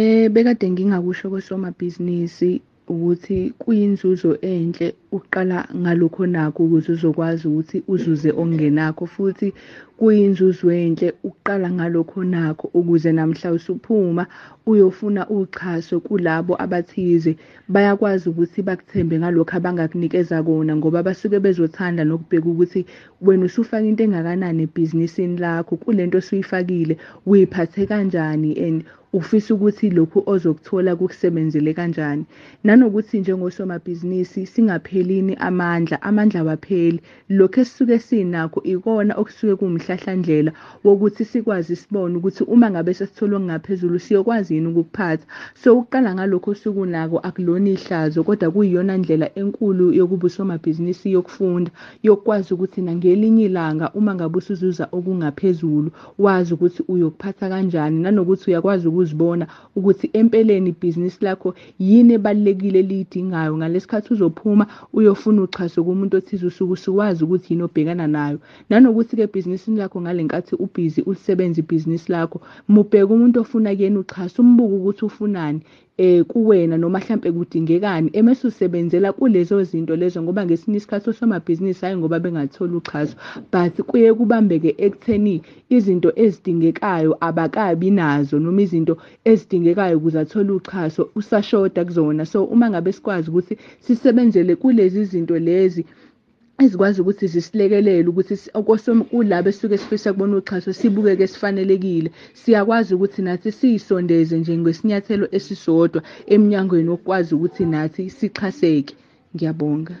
Eh bekade ngingakusho kosomabhizinisi ukuthi kuyinzuzo enhle ukuqala ngalokho onakho ukuze uzokwazi ukuthi uzuze okungenakho futhi kuyinzuzo enhle ukuqala ngalokho onakho ukuze namhla usuphuma uyofuna uxhaso kulabo abathize. Bayakwazi ukuthi bakuthembe ngalokho abangakunikeza kona ngoba basuke bezothanda nokubheka ukuthi wena usufaka into engakanani ebhizinisini lakho kulento osuyifakile uyiphathe kanjani and ufisa ukuthi lokhu ozokuthola kukusebenzele kanjani. Nanokuthi njengosomabhizinisi singaphelini amandla amandla awapheli. Lokhu esisuke sinakho ikona okusuke kuwumhlahlandlela wokuthi sikwazi sibone ukuthi uma ngabe sesithola okungaphezulu siyokwazi yini ukukuphatha. So ukuqala ngalokho osuke unako akulona ihlazo kodwa kuyiyona ndlela enkulu yokuba usomabhizinisi yokufunda yokwazi ukuthi nangelinye ilanga uma ngabe usuzuza okungaphezulu wazi ukuthi uyokuphatha kanjani nanokuthi uyakwazi ukuzibona ukuthi empeleni ibhizinisi lakho yini ebalulekile liyidingayo ngalesikhathi uzophuma uyofuna uxhaso kumuntu othize usuke usuwazi ukuthi yini obhekana nayo. Nanokuthi-ke ebhizinisini lakho ngale nkathi ubhizi ulisebenza ibhizinisi lakho mubheke umuntu ofuna kuyena uxhaso umbuke ukuthi ufunani. Eh kuwena noma mhlambe kudingekani emese usebenzela kulezo zinto lezo ngoba ngesinye isikhathi osomabhizinisi hayi ngoba bengatholi uxhaso but kuye kubambeke ekutheni izinto ezidingekayo abakabi nazo noma izinto ezidingekayo ukuze athole uxhaso usashoda kuzona. So uma ngabe sikwazi ukuthi sisebenzele kulezi zinto lezi ezikwazi ukuthi zisilekelele ukuthi kulabo esuke sifisa kubona uxhaso sibukeke sifanelekile. Siyakwazi ukuthi nathi siyisondeze nje ngesinyathelo esisodwa eminyangweni wokwazi ukuthi nathi sixhaseke. Ngiyabonga.